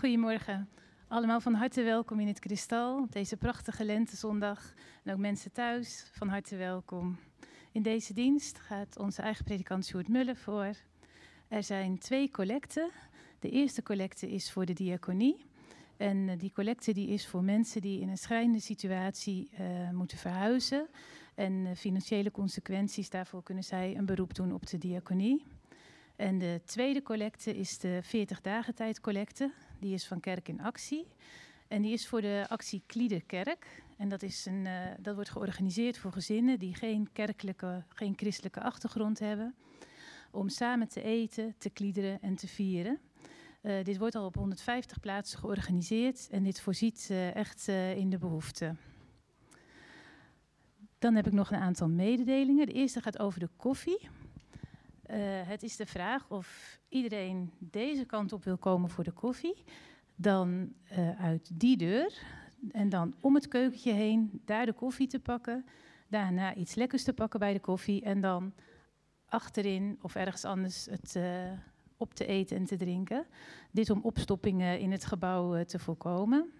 Goedemorgen. Allemaal van harte welkom in het Kristal deze prachtige lentezondag. En ook mensen thuis, van harte welkom. In deze dienst gaat onze eigen predikant Sjoerd Mullen voor. Er zijn twee collecten. De eerste collecte is voor de diaconie. En eh, die collecte die is voor mensen die in een schrijnende situatie uh, moeten verhuizen. En uh, financiële consequenties daarvoor kunnen zij een beroep doen op de diaconie. En de tweede collecte is de 40 dagen tijd collecte. Die is van Kerk in Actie. En die is voor de actie Kliederkerk. En dat, is een, uh, dat wordt georganiseerd voor gezinnen die geen kerkelijke, geen christelijke achtergrond hebben. Om samen te eten, te kliederen en te vieren. Uh, dit wordt al op 150 plaatsen georganiseerd en dit voorziet uh, echt in de behoeften. Dan heb ik nog een aantal mededelingen. De eerste gaat over de koffie. Uh, het is de vraag of iedereen deze kant op wil komen voor de koffie. Dan uh, uit die deur en dan om het keukentje heen daar de koffie te pakken. Daarna iets lekkers te pakken bij de koffie en dan achterin of ergens anders het uh, op te eten en te drinken. Dit om opstoppingen in het gebouw te voorkomen.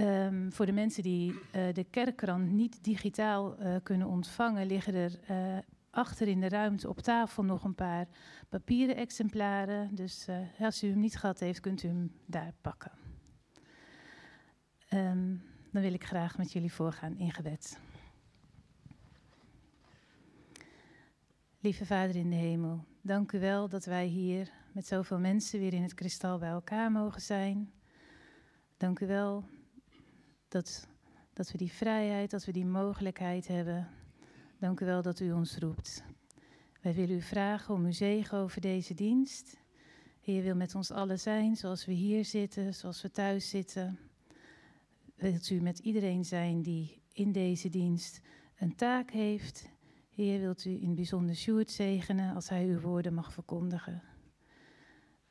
Um, voor de mensen die de kerkkrant niet digitaal kunnen ontvangen, liggen er achter in de ruimte op tafel nog een paar papieren exemplaren. Dus uh, als u hem niet gehad heeft, kunt u hem daar pakken. Um, dan wil ik graag met jullie voorgaan in gebed. Lieve Vader in de hemel, dank u wel dat wij hier met zoveel mensen weer in het kristal bij elkaar mogen zijn. Dank u wel dat, dat we die vrijheid, dat we die mogelijkheid hebben Dank u wel dat u ons roept. Wij willen u vragen om uw zegen over deze dienst. Heer wil met ons allen zijn, zoals we hier zitten, zoals we thuis zitten. Wilt u met iedereen zijn die in deze dienst een taak heeft. Heer, wilt u in bijzonder Sjoerd zegenen als hij uw woorden mag verkondigen.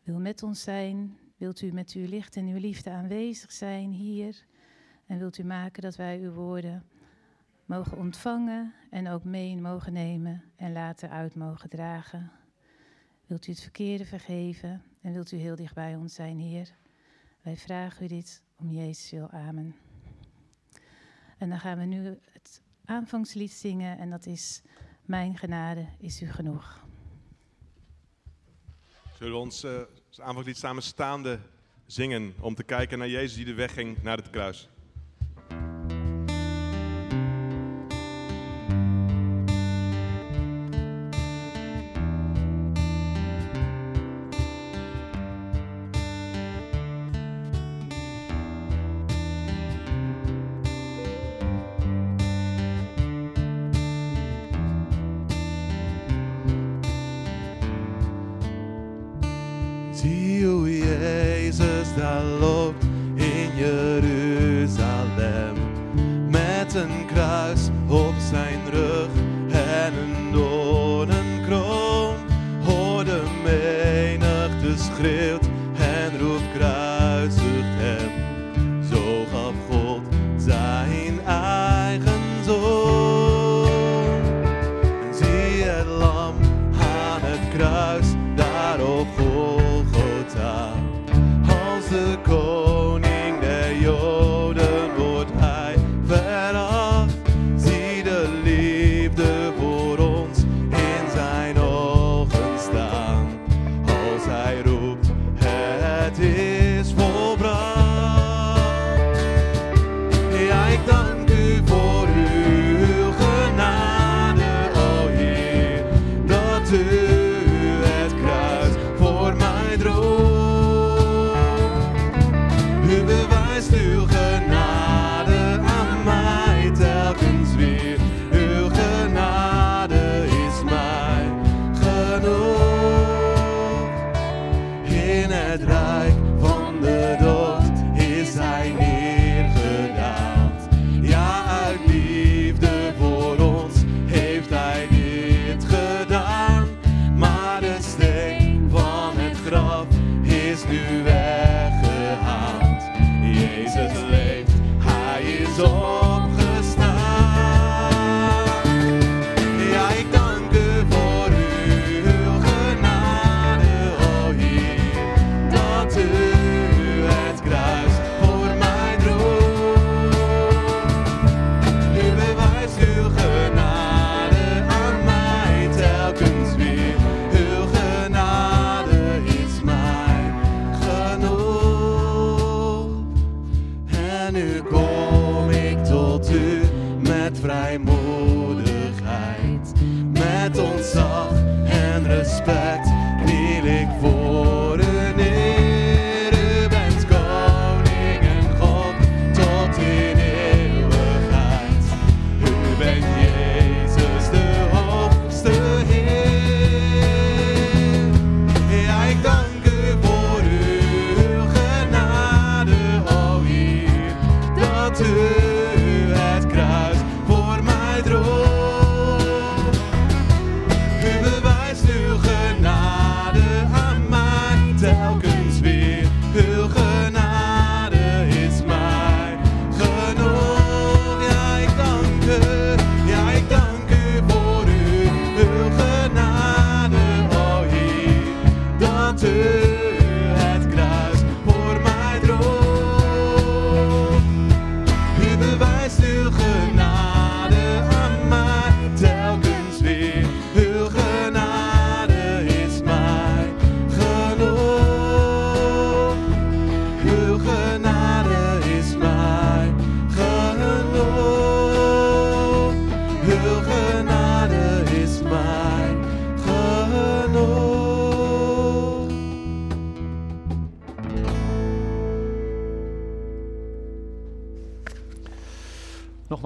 Wil met ons zijn, wilt u met uw licht en uw liefde aanwezig zijn hier. En wilt u maken dat wij uw woorden mogen ontvangen en ook mee mogen nemen en later uit mogen dragen. Wilt u het verkeerde vergeven en wilt u heel dicht bij ons zijn, Heer? Wij vragen u dit om Jezus wil. Amen. En dan gaan we nu het aanvangslied zingen en dat is Mijn genade is u genoeg. Zullen we ons uh, aanvangslied samen staande zingen om te kijken naar Jezus die de weg ging naar het kruis?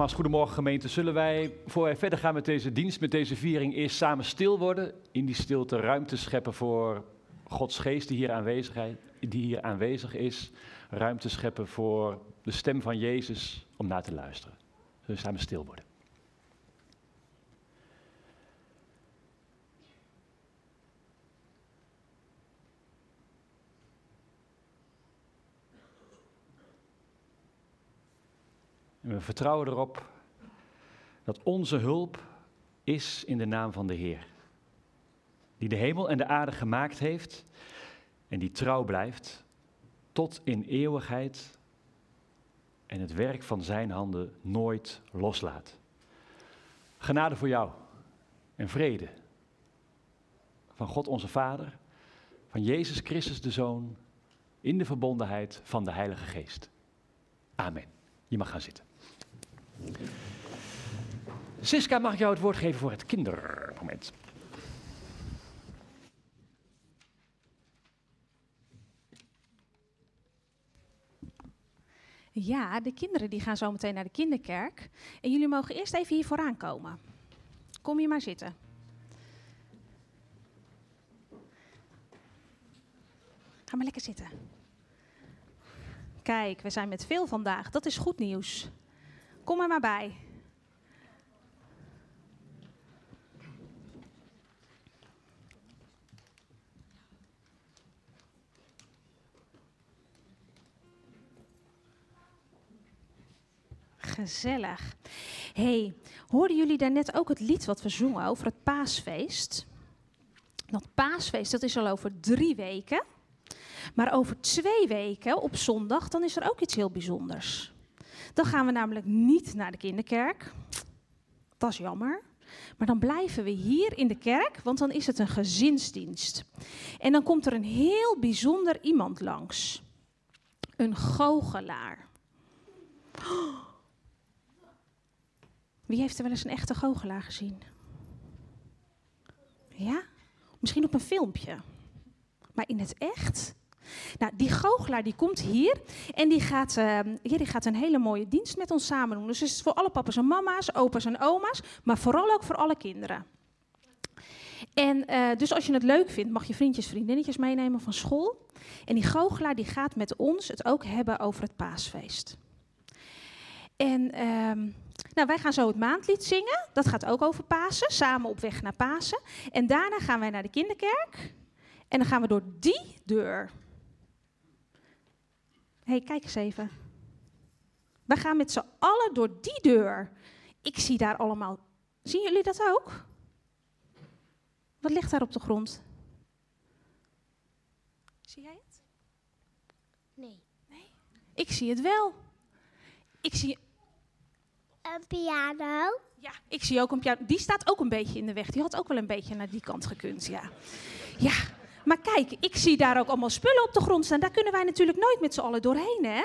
Nogmaals, goedemorgen gemeente. Zullen wij, voor wij verder gaan met deze dienst, met deze viering, eerst samen stil worden? In die stilte ruimte scheppen voor Gods geest die hier, aanwezig, die hier aanwezig is. Ruimte scheppen voor de stem van Jezus om naar te luisteren. Zullen we samen stil worden? En we vertrouwen erop dat onze hulp is in de naam van de Heer. Die de hemel en de aarde gemaakt heeft en die trouw blijft tot in eeuwigheid en het werk van zijn handen nooit loslaat. Genade voor jou en vrede van God onze Vader, van Jezus Christus de Zoon, in de verbondenheid van de Heilige Geest. Amen. Je mag gaan zitten. Siska, mag ik jou het woord geven voor het kindermoment? Ja, de kinderen die gaan zo meteen naar de kinderkerk. En jullie mogen eerst even hier vooraan komen. Kom hier maar zitten. Ga maar lekker zitten. Kijk, we zijn met veel vandaag. Dat is goed nieuws. Kom er maar bij. Gezellig. hey, hoorden jullie daarnet ook het lied wat we zongen over het paasfeest? Dat paasfeest, dat is al over drie weken. Maar over twee weken, op zondag, dan is er ook iets heel bijzonders. Dan gaan we namelijk niet naar de kinderkerk. Dat is jammer. Maar dan blijven we hier in de kerk, want dan is het een gezinsdienst. En dan komt er een heel bijzonder iemand langs. Een goochelaar. Wie heeft er wel eens een echte goochelaar gezien? Ja? Misschien op een filmpje. Maar in het echt? Nou, die goochelaar die komt hier en die gaat, uh, die gaat een hele mooie dienst met ons samen doen. Dus het is voor alle papa's en mama's, opa's en oma's, maar vooral ook voor alle kinderen. En uh, dus als je het leuk vindt, mag je vriendjes, vriendinnetjes meenemen van school. En die goochelaar die gaat met ons het ook hebben over het paasfeest. En uh, nou, wij gaan zo het maandlied zingen. Dat gaat ook over Pasen, samen op weg naar Pasen. En daarna gaan wij naar de kinderkerk. En dan gaan we door die deur hey, kijk eens even. We gaan met z'n allen door die deur. Ik zie daar allemaal. Zien jullie dat ook? Wat ligt daar op de grond? Zie jij het? Nee. Nee? Ik zie het wel. Ik zie. Een piano. Ja, ik zie ook een piano. Die staat ook een beetje in de weg. Die had ook wel een beetje naar die kant gekund, ja. Ja, maar kijk, ik zie daar ook allemaal spullen op de grond staan. Daar kunnen wij natuurlijk nooit met z'n allen doorheen, hè?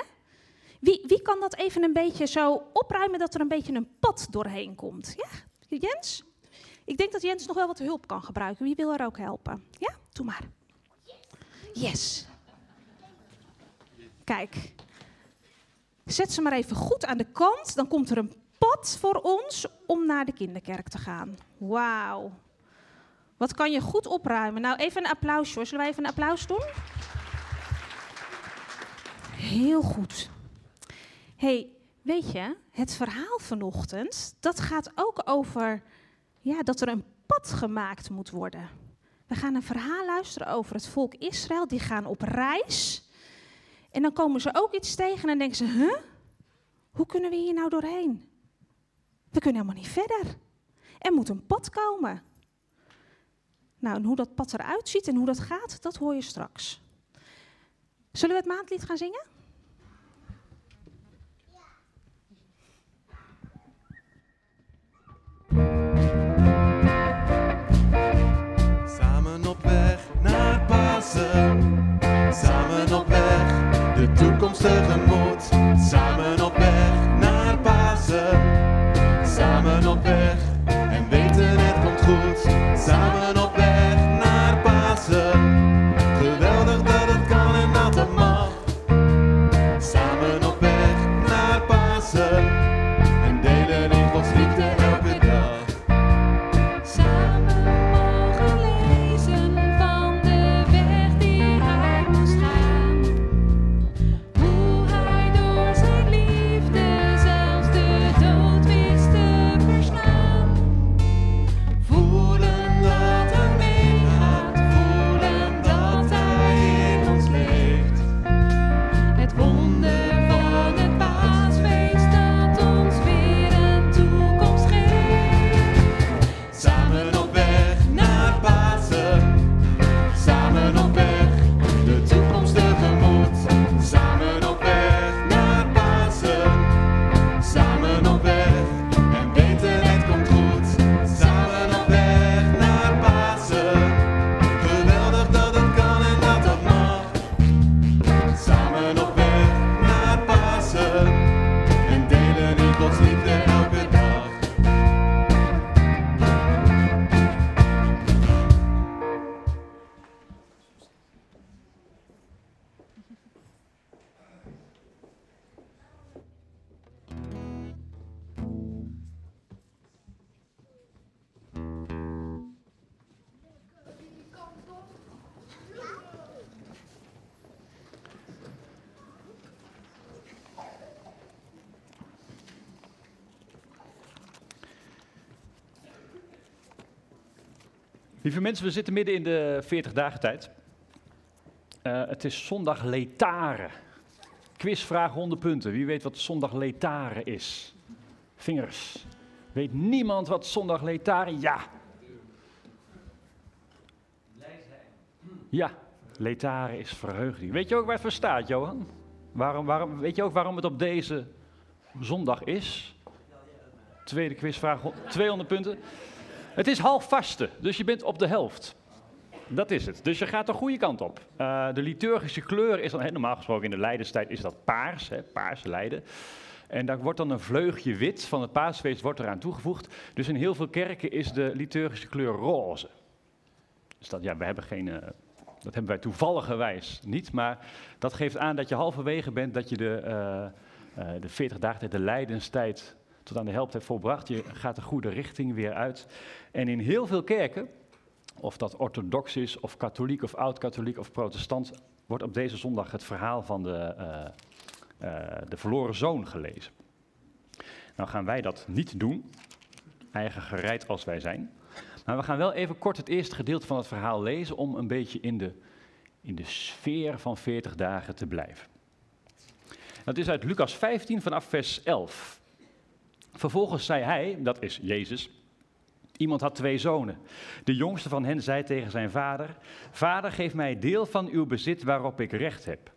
Wie, wie kan dat even een beetje zo opruimen dat er een beetje een pad doorheen komt? Ja, Jens? Ik denk dat Jens nog wel wat hulp kan gebruiken. Wie wil er ook helpen? Ja, doe maar. Yes. Kijk. Zet ze maar even goed aan de kant. Dan komt er een pad voor ons om naar de kinderkerk te gaan. Wauw. Wat kan je goed opruimen? Nou, even een applaus, hoor. Zullen wij even een applaus doen? Heel goed. hey, weet je, het verhaal vanochtend, dat gaat ook over ja, dat er een pad gemaakt moet worden. We gaan een verhaal luisteren over het volk Israël. Die gaan op reis. En dan komen ze ook iets tegen en denken ze, huh? Hoe kunnen we hier nou doorheen? We kunnen helemaal niet verder. Er moet een pad komen. Nou, en hoe dat pad eruit ziet en hoe dat gaat, dat hoor je straks. Zullen we het maandlied gaan zingen? Samen op weg naar Pasen, samen op weg de toekomst tegemoet. Samen op weg naar Pasen, samen op weg en weten het komt goed. Samen Lieve mensen, we zitten midden in de 40 dagen tijd. Eh, het is zondag letare. Quizvraag 100 punten. Wie weet wat zondag letare is? Vingers. Weet niemand wat zondag letare? Ja. Ja, letare is verheugding. Weet je ook waar het voor staat, Johan? Waarom, waarom, weet je ook waarom het op deze zondag is? Tweede quizvraag, 200 punten. Het is half vasten, dus je bent op de helft. Dat is het. Dus je gaat de goede kant op. Uh, de liturgische kleur is dan, normaal gesproken in de Leidenstijd is dat paars, hè, paars lijden. En daar wordt dan een vleugje wit van het paasfeest wordt eraan toegevoegd. Dus in heel veel kerken is de liturgische kleur roze. Dus dat, ja, we hebben geen, uh, dat hebben wij toevalligerwijs niet, maar dat geeft aan dat je halverwege bent, dat je de, uh, de 40 dagen de lijdenstijd tot aan de helft hebt volbracht. Je gaat de goede richting weer uit. En in heel veel kerken, of dat orthodox is, of katholiek, of oud-katholiek, of protestant, wordt op deze zondag het verhaal van de, uh, uh, de verloren zoon gelezen. Nou gaan wij dat niet doen, eigen gereid als wij zijn. Maar we gaan wel even kort het eerste gedeelte van het verhaal lezen om een beetje in de, in de sfeer van 40 dagen te blijven. Dat is uit Lucas 15 vanaf vers 11. Vervolgens zei hij, dat is Jezus, iemand had twee zonen. De jongste van hen zei tegen zijn vader, vader geef mij deel van uw bezit waarop ik recht heb.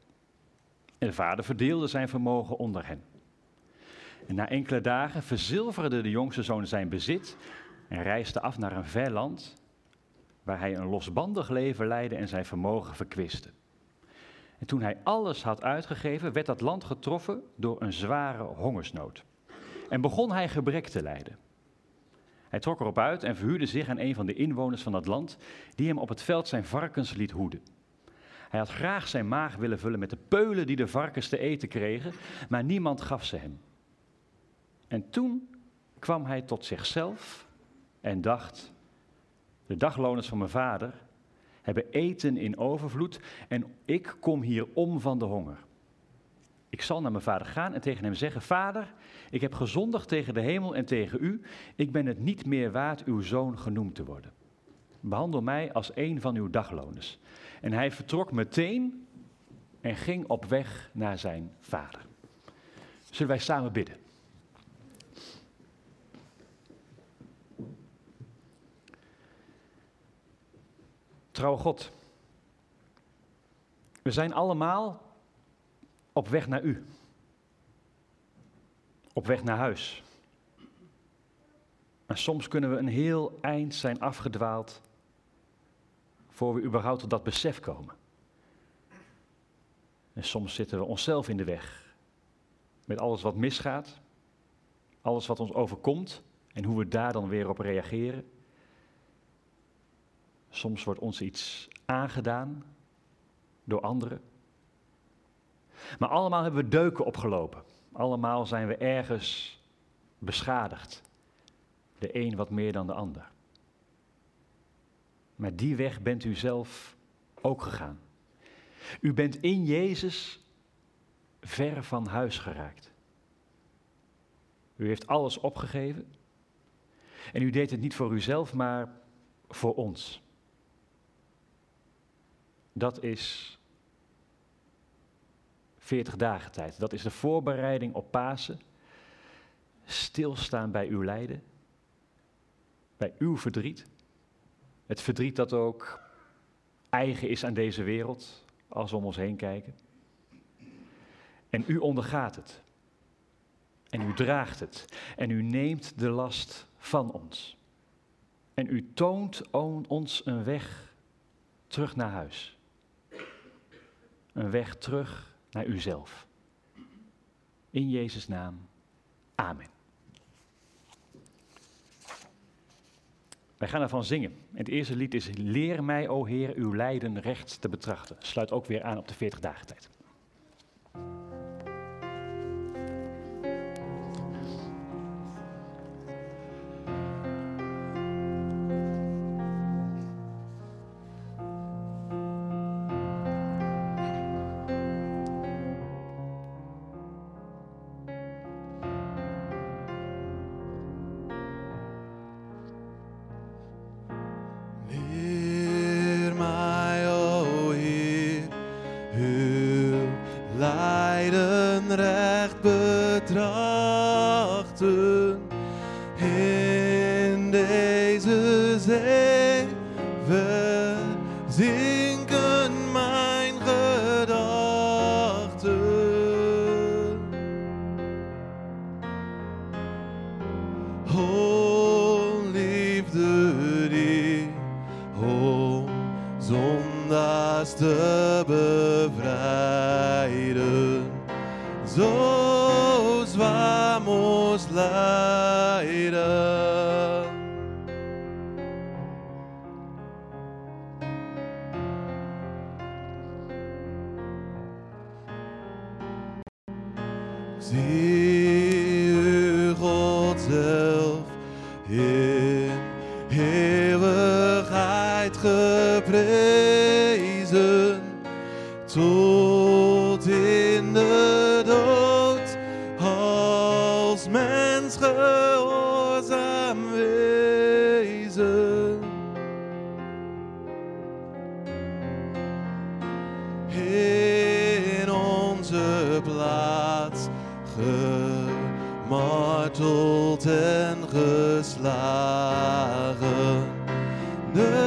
En de vader verdeelde zijn vermogen onder hen. En na enkele dagen verzilverde de jongste zoon zijn bezit en reisde af naar een ver land, waar hij een losbandig leven leidde en zijn vermogen verkwiste. En toen hij alles had uitgegeven, werd dat land getroffen door een zware hongersnood en begon hij gebrek te lijden. Hij trok erop uit en verhuurde zich aan een van de inwoners van dat land, die hem op het veld zijn varkens liet hoeden. Hij had graag zijn maag willen vullen met de peulen die de varkens te eten kregen, maar niemand gaf ze hem. En toen kwam hij tot zichzelf en dacht: De dagloners van mijn vader hebben eten in overvloed en ik kom hier om van de honger. Ik zal naar mijn vader gaan en tegen hem zeggen: Vader, ik heb gezondigd tegen de hemel en tegen u. Ik ben het niet meer waard uw zoon genoemd te worden. Behandel mij als een van uw dagloners. En hij vertrok meteen en ging op weg naar zijn vader. Zullen wij samen bidden? Trouw God, we zijn allemaal op weg naar u. Op weg naar huis. En soms kunnen we een heel eind zijn afgedwaald voor we überhaupt tot dat besef komen. En soms zitten we onszelf in de weg met alles wat misgaat, alles wat ons overkomt en hoe we daar dan weer op reageren. Soms wordt ons iets aangedaan door anderen. Maar allemaal hebben we deuken opgelopen. Allemaal zijn we ergens beschadigd. De een wat meer dan de ander. Maar die weg bent u zelf ook gegaan. U bent in Jezus ver van huis geraakt. U heeft alles opgegeven. En u deed het niet voor uzelf, maar voor ons. Dat is 40 dagen tijd. Dat is de voorbereiding op Pasen. Stilstaan bij uw lijden. Bij uw verdriet. Het verdriet dat ook eigen is aan deze wereld, als we om ons heen kijken. En u ondergaat het. En u draagt het. En u neemt de last van ons. En u toont ons een weg terug naar huis. Een weg terug naar uzelf. In Jezus' naam. Amen. Wij gaan ervan zingen. En het eerste lied is Leer mij, o Heer, uw lijden recht te betrachten. Sluit ook weer aan op de 40 dagen tijd. De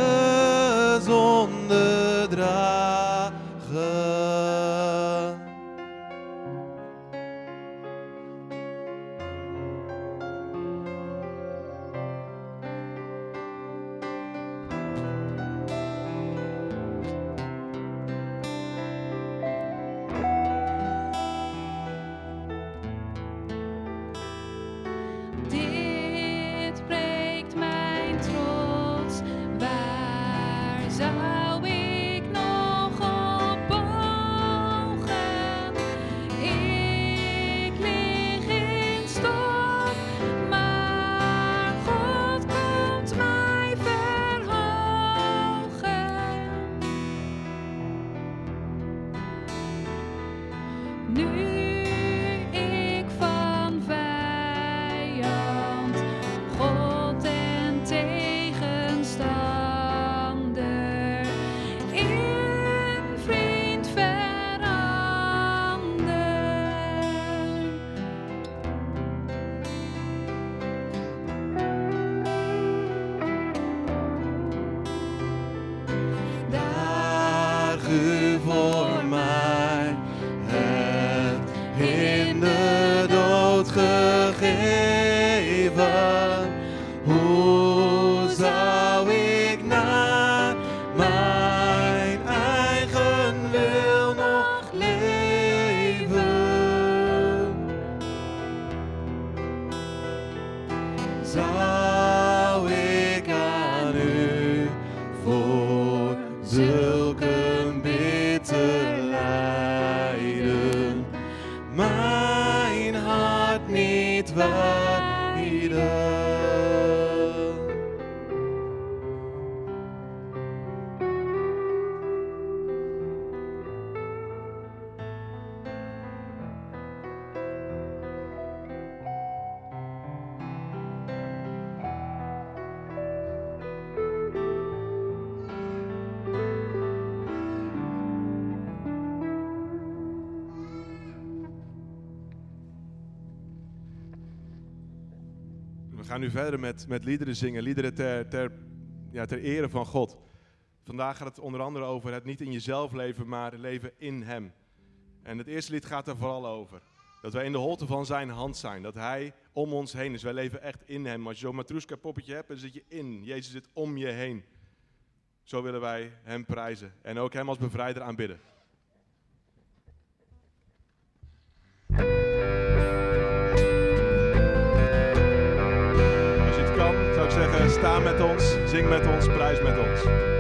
verder met, met liederen zingen, liederen ter, ter, ja, ter ere van God. Vandaag gaat het onder andere over het niet in jezelf leven, maar leven in Hem. En het eerste lied gaat er vooral over. Dat wij in de holte van Zijn hand zijn. Dat Hij om ons heen is. Wij leven echt in Hem. Als je zo'n matroeska poppetje hebt, dan zit je in. Jezus zit om je heen. Zo willen wij Hem prijzen. En ook Hem als bevrijder aanbidden. Met ons, zing met ons, prijs met ons.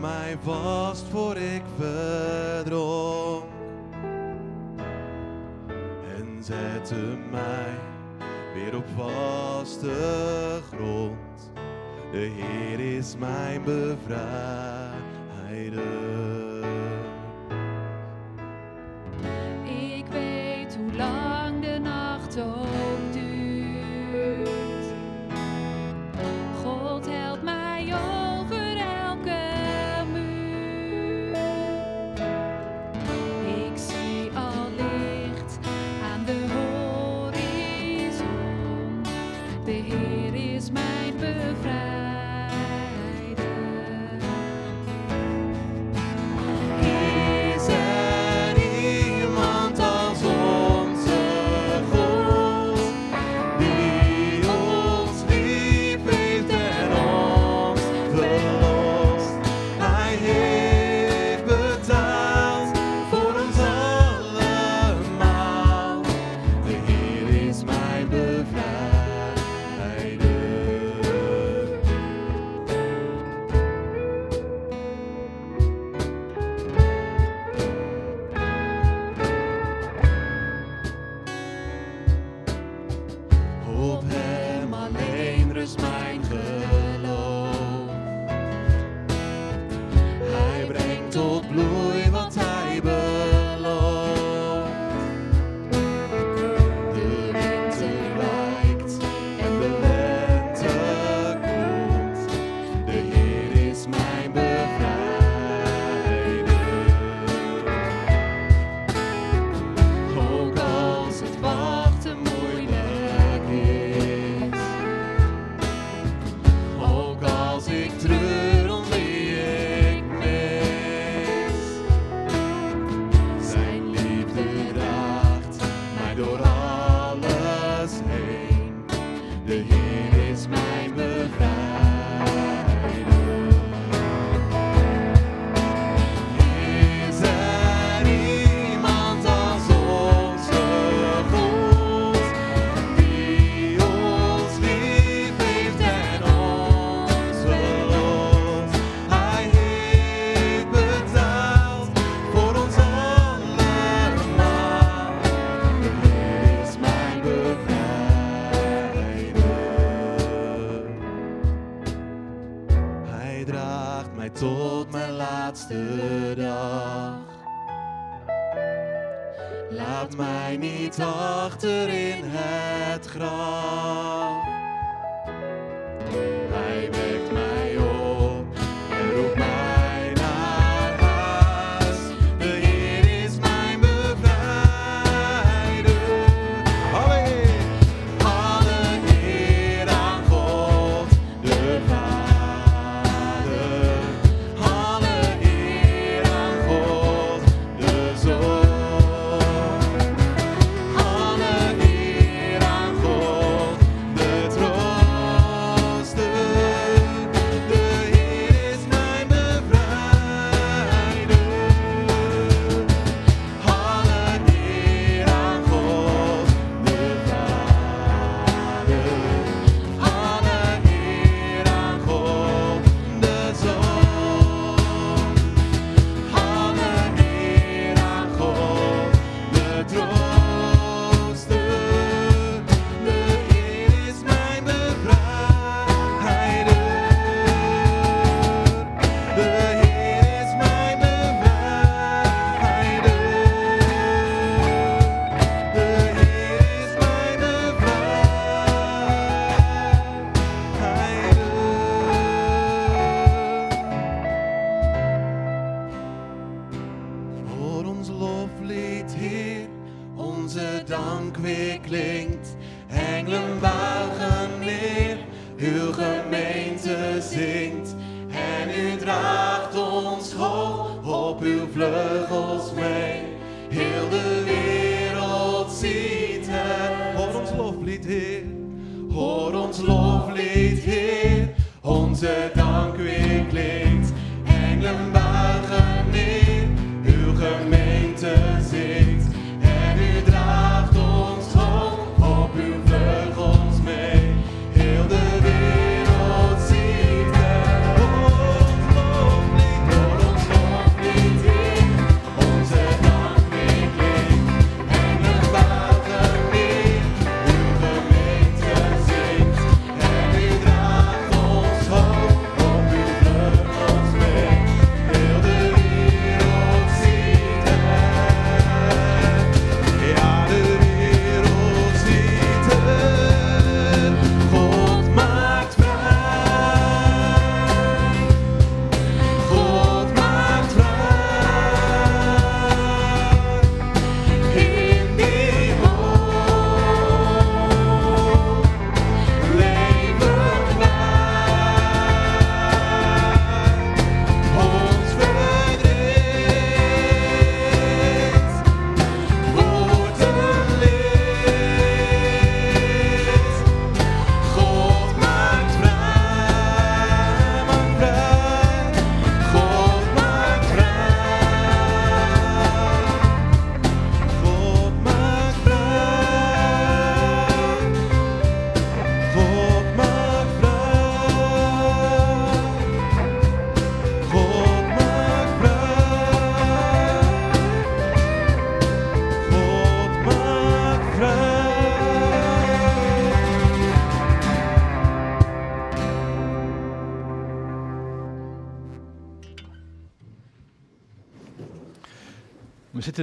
mij vast voor ik verdronk en zette mij weer op vaste grond. De Heer is mijn bevrijder.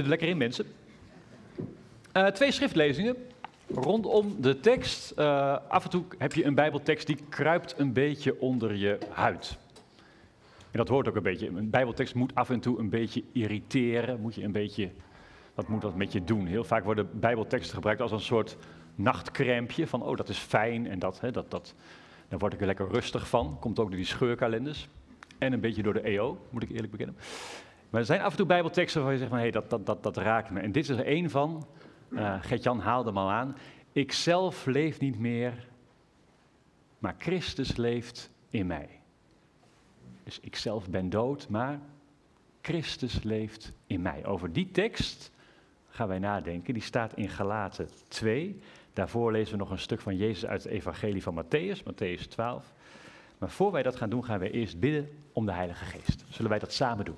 Zitten er lekker in, mensen. Eh, twee schriftlezingen rondom de tekst. Eh, af en toe heb je een Bijbeltekst die kruipt een beetje onder je huid. En dat hoort ook een beetje. Een Bijbeltekst moet af en toe een beetje irriteren. Moet je een beetje, wat moet dat met je doen? Heel vaak worden Bijbelteksten gebruikt als een soort nachtcrèmpje. Van, oh, dat is fijn en dat, hè, dat, dat, daar word ik er lekker rustig van. Komt ook door die scheurkalenders. En een beetje door de EO, moet ik eerlijk bekennen. Maar er zijn af en toe bijbelteksten waar je zegt van, hé, hey, dat, dat, dat, dat raakt me. En dit is er één van. Uh, Gert-Jan haalde hem al aan. Ik zelf leef niet meer, maar Christus leeft in mij. Dus ik zelf ben dood, maar Christus leeft in mij. Over die tekst gaan wij nadenken. Die staat in Galaten 2. Daarvoor lezen we nog een stuk van Jezus uit het evangelie van Matthäus, Matthäus 12. Maar voor wij dat gaan doen, gaan wij eerst bidden om de Heilige Geest. Zullen wij dat samen doen?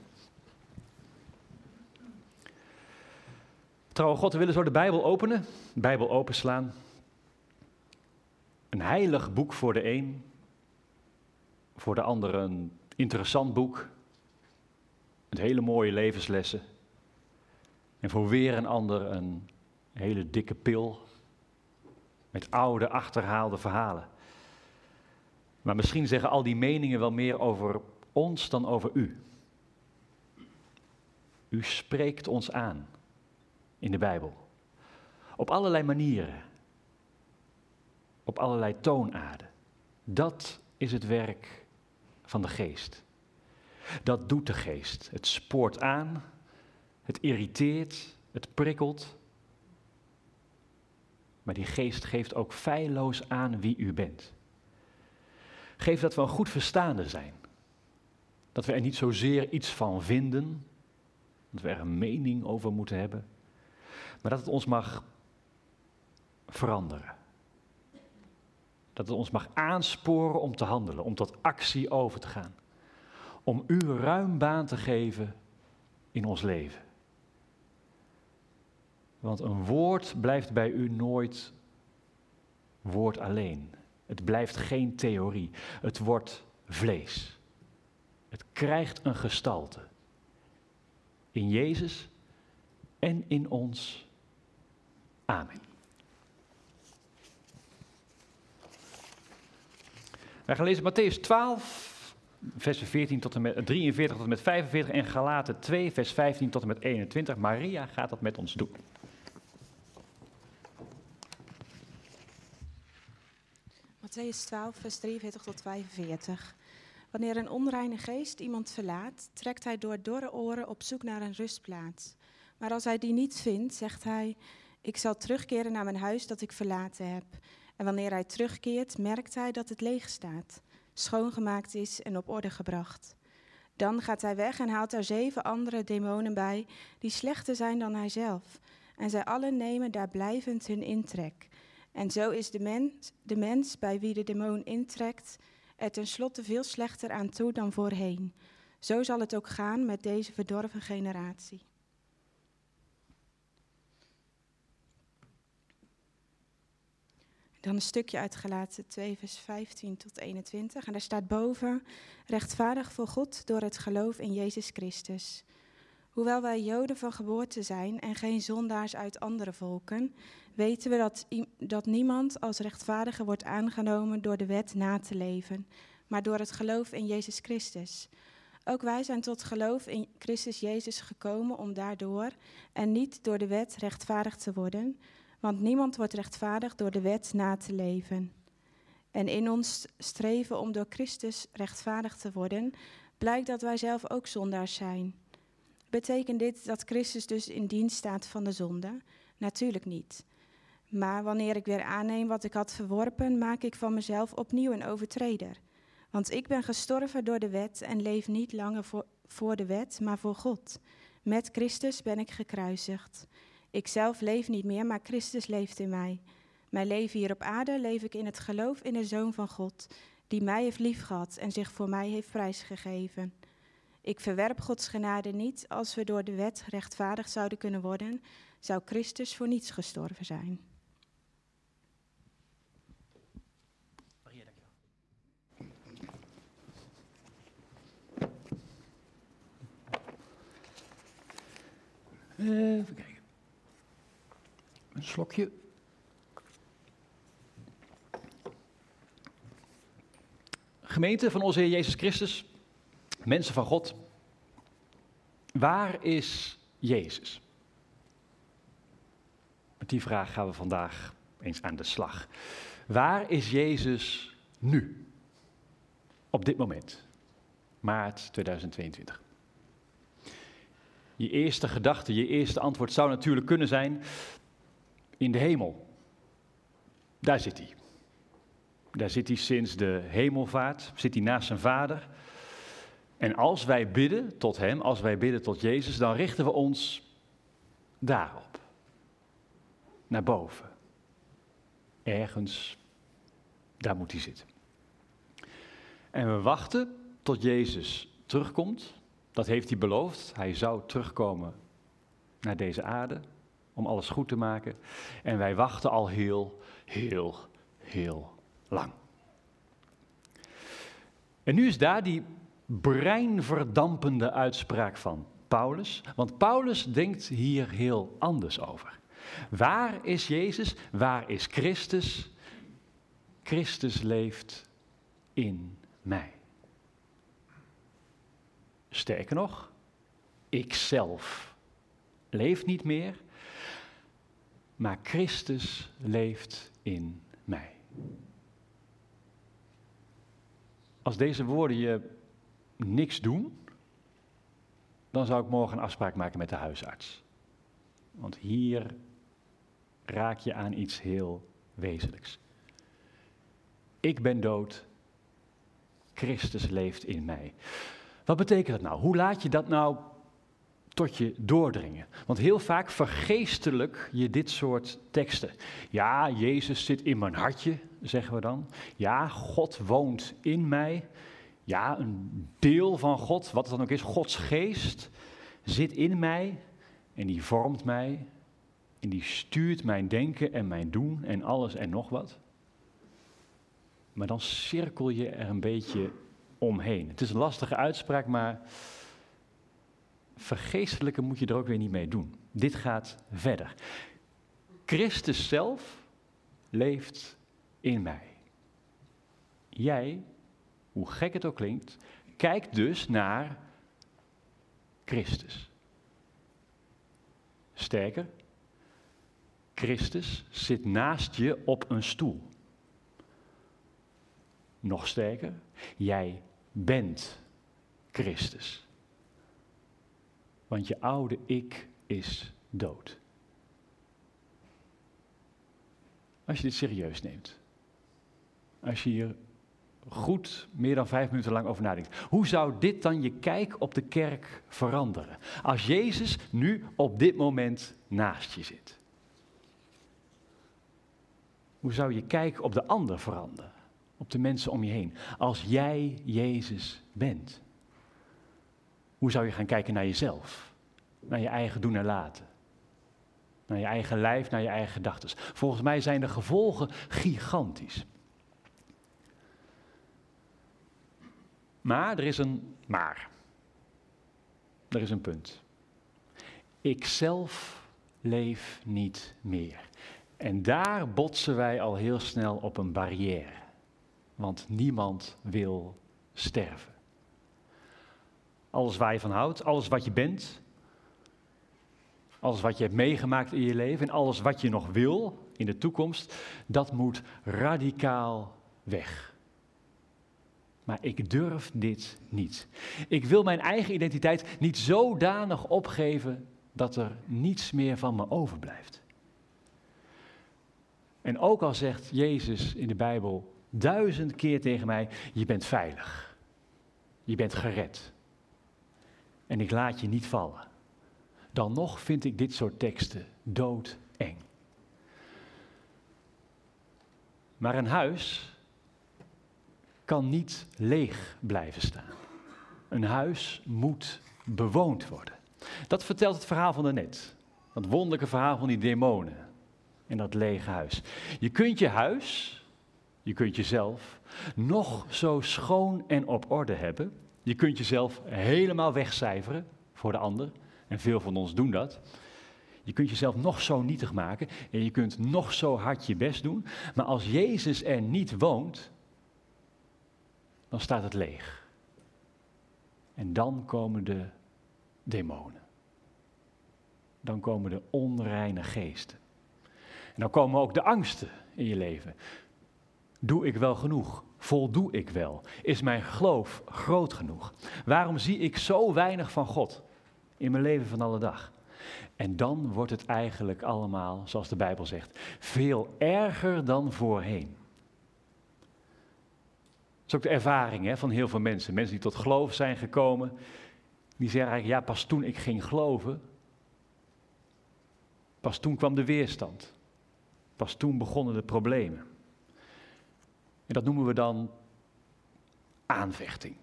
Trouwe God, we willen zo de Bijbel openen, Bijbel openslaan. Een heilig boek voor de een, voor de ander een interessant boek, met hele mooie levenslessen. En voor weer een ander een hele dikke pil, met oude, achterhaalde verhalen. Maar misschien zeggen al die meningen wel meer over ons dan over u. U spreekt ons aan in de Bijbel. Op allerlei manieren. Op allerlei toonaarden. Dat is het werk van de geest. Dat doet de geest. Het spoort aan, het irriteert, het prikkelt. Maar die geest geeft ook feilloos aan wie u bent. Geef dat we een goed verstaande zijn. Dat we er niet zozeer iets van vinden, dat we er een mening over moeten hebben, maar dat het ons mag veranderen. Dat het ons mag aansporen om te handelen, om tot actie over te gaan. Om u ruim baan te geven in ons leven. Want een woord blijft bij u nooit woord alleen. Het blijft geen theorie. Het wordt vlees. Het krijgt een gestalte. In Jezus en in ons. Amen. Wij gaan lezen Matthäus 12, versen 14 tot en met, 43 tot en met 45 en Galaten 2, vers 15 tot en met 21. Maria gaat dat met ons doen. Matthäus 12, vers 43 tot 45. Wanneer een onreine geest iemand verlaat, trekt hij door dorre oren op zoek naar een rustplaats. Maar als hij die niet vindt, zegt hij: Ik zal terugkeren naar mijn huis dat ik verlaten heb. En wanneer hij terugkeert, merkt hij dat het leeg staat, schoongemaakt is en op orde gebracht. Dan gaat hij weg en haalt er zeven andere demonen bij, die slechter zijn dan hijzelf. En zij allen nemen daar blijvend hun intrek. En zo is de mens, de mens bij wie de demon intrekt, er tenslotte veel slechter aan toe dan voorheen. Zo zal het ook gaan met deze verdorven generatie. Dan een stukje uit Galaten 2, vers 15 tot 21. En daar staat boven: rechtvaardig voor God door het geloof in Jezus Christus. Hoewel wij Joden van geboorte zijn en geen zondaars uit andere volken, weten we dat, dat niemand als rechtvaardige wordt aangenomen door de wet na te leven, maar door het geloof in Jezus Christus. Ook wij zijn tot geloof in Christus Jezus gekomen om daardoor en niet door de wet rechtvaardig te worden, want niemand wordt rechtvaardig door de wet na te leven. En in ons streven om door Christus rechtvaardig te worden, blijkt dat wij zelf ook zondaars zijn. Betekent dit dat Christus dus in dienst staat van de zonde? Natuurlijk niet. Maar wanneer ik weer aanneem wat ik had verworpen, maak ik van mezelf opnieuw een overtreder. Want ik ben gestorven door de wet en leef niet langer voor, voor de wet, maar voor God. Met Christus ben ik gekruisigd. Ik zelf leef niet meer, maar Christus leeft in mij. Mijn leven hier op aarde leef ik in het geloof in de Zoon van God, die mij heeft liefgehad en zich voor mij heeft prijsgegeven. Ik verwerp Gods genade niet. Als we door de wet rechtvaardig zouden kunnen worden, zou Christus voor niets gestorven zijn. Even kijken. Slokje. Gemeente van onze Heer Jezus Christus, mensen van God, waar is Jezus? Met die vraag gaan we vandaag eens aan de slag. Waar is Jezus nu? Op dit moment, maart 2022. Je eerste gedachte, je eerste antwoord zou natuurlijk kunnen zijn: in de hemel. Daar zit hij. Daar zit hij sinds de hemelvaart, zit hij naast zijn vader. En als wij bidden tot hem, als wij bidden tot Jezus, dan richten we ons daarop. Naar boven. Ergens, daar moet hij zitten. En we wachten tot Jezus terugkomt. Dat heeft hij beloofd. Hij zou terugkomen naar deze aarde om alles goed te maken. En wij wachten al heel, heel, heel lang. En nu is daar die breinverdampende uitspraak van Paulus. Want Paulus denkt hier heel anders over. Waar is Jezus? Waar is Christus? Christus leeft in mij. Sterker nog, ik zelf leef niet meer, maar Christus leeft in mij. Als deze woorden je niks doen, dan zou ik morgen een afspraak maken met de huisarts. Want hier raak je aan iets heel wezenlijks. Ik ben dood, Christus leeft in mij. Wat betekent dat nou? Hoe laat je dat nou tot je doordringen? Want heel vaak vergeestelijk je dit soort teksten. Ja, Jezus zit in mijn hartje, zeggen we dan. Ja, God woont in mij. Ja, een deel van God, wat het dan ook is, Gods geest, zit in mij en die vormt mij. En die stuurt mijn denken en mijn doen en alles en nog wat. Maar dan cirkel je er een beetje omheen. Het is een lastige uitspraak, maar vergeestelijke moet je er ook weer niet mee doen. Dit gaat verder. Christus zelf leeft in mij. Jij, hoe gek het ook klinkt, kijkt dus naar Christus. Sterker, Christus zit naast je op een stoel. Nog sterker, jij bent Christus. Want je oude ik is dood. Als je dit serieus neemt. Als je hier goed meer dan vijf minuten lang over nadenkt. Hoe zou dit dan je kijk op de kerk veranderen? Als Jezus nu op dit moment naast je zit. Hoe zou je kijk op de ander veranderen? Op de mensen om je heen. Als jij Jezus bent. Hoe zou je gaan kijken naar jezelf? Naar je eigen doen en laten? Naar je eigen lijf, naar je eigen gedachten. Volgens mij zijn de gevolgen gigantisch. Maar er is een maar. Er is een punt. Ik zelf leef niet meer. En daar botsen wij al heel snel op een barrière. Want niemand wil sterven. Alles waar je van houdt, alles wat je bent, alles wat je hebt meegemaakt in je leven en alles wat je nog wil in de toekomst, dat moet radicaal weg. Maar ik durf dit niet. Ik wil mijn eigen identiteit niet zodanig opgeven dat er niets meer van me overblijft. En ook al zegt Jezus in de Bijbel duizend keer tegen mij: Je bent veilig. Je bent gered. En ik laat je niet vallen. Dan nog vind ik dit soort teksten doodeng. Maar een huis kan niet leeg blijven staan. Een huis moet bewoond worden. Dat vertelt het verhaal van daarnet. Dat wonderlijke verhaal van die demonen in dat lege huis. Je kunt je huis, je kunt jezelf nog zo schoon en op orde hebben. Je kunt jezelf helemaal wegcijferen voor de ander. En veel van ons doen dat. Je kunt jezelf nog zo nietig maken en je kunt nog zo hard je best doen. Maar als Jezus er niet woont, dan staat het leeg. En dan komen de demonen. Dan komen de onreine geesten. En dan komen ook de angsten in je leven. Doe ik wel genoeg? Voldoe ik wel? Is mijn geloof groot genoeg? Waarom zie ik zo weinig van God in mijn leven van alle dag? En dan wordt het eigenlijk allemaal, zoals de Bijbel zegt, veel erger dan voorheen. Dat is ook de ervaring hè, van heel veel mensen. Mensen die tot geloof zijn gekomen, die zeggen eigenlijk, ja, pas toen ik ging geloven, pas toen kwam de weerstand. Pas toen begonnen de problemen. En dat noemen we dan aanvechting.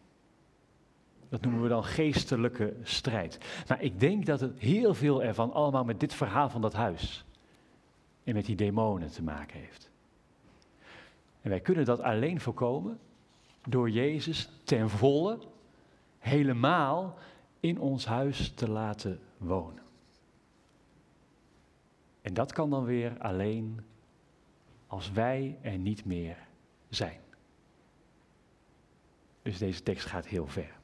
Dat noemen we dan geestelijke strijd. Maar ik denk dat het heel veel ervan allemaal met dit verhaal van dat huis en met die demonen te maken heeft. En wij kunnen dat alleen voorkomen door Jezus ten volle, helemaal in ons huis te laten wonen. En dat kan dan weer alleen als wij er niet meer zijn. Dus deze tekst gaat heel ver.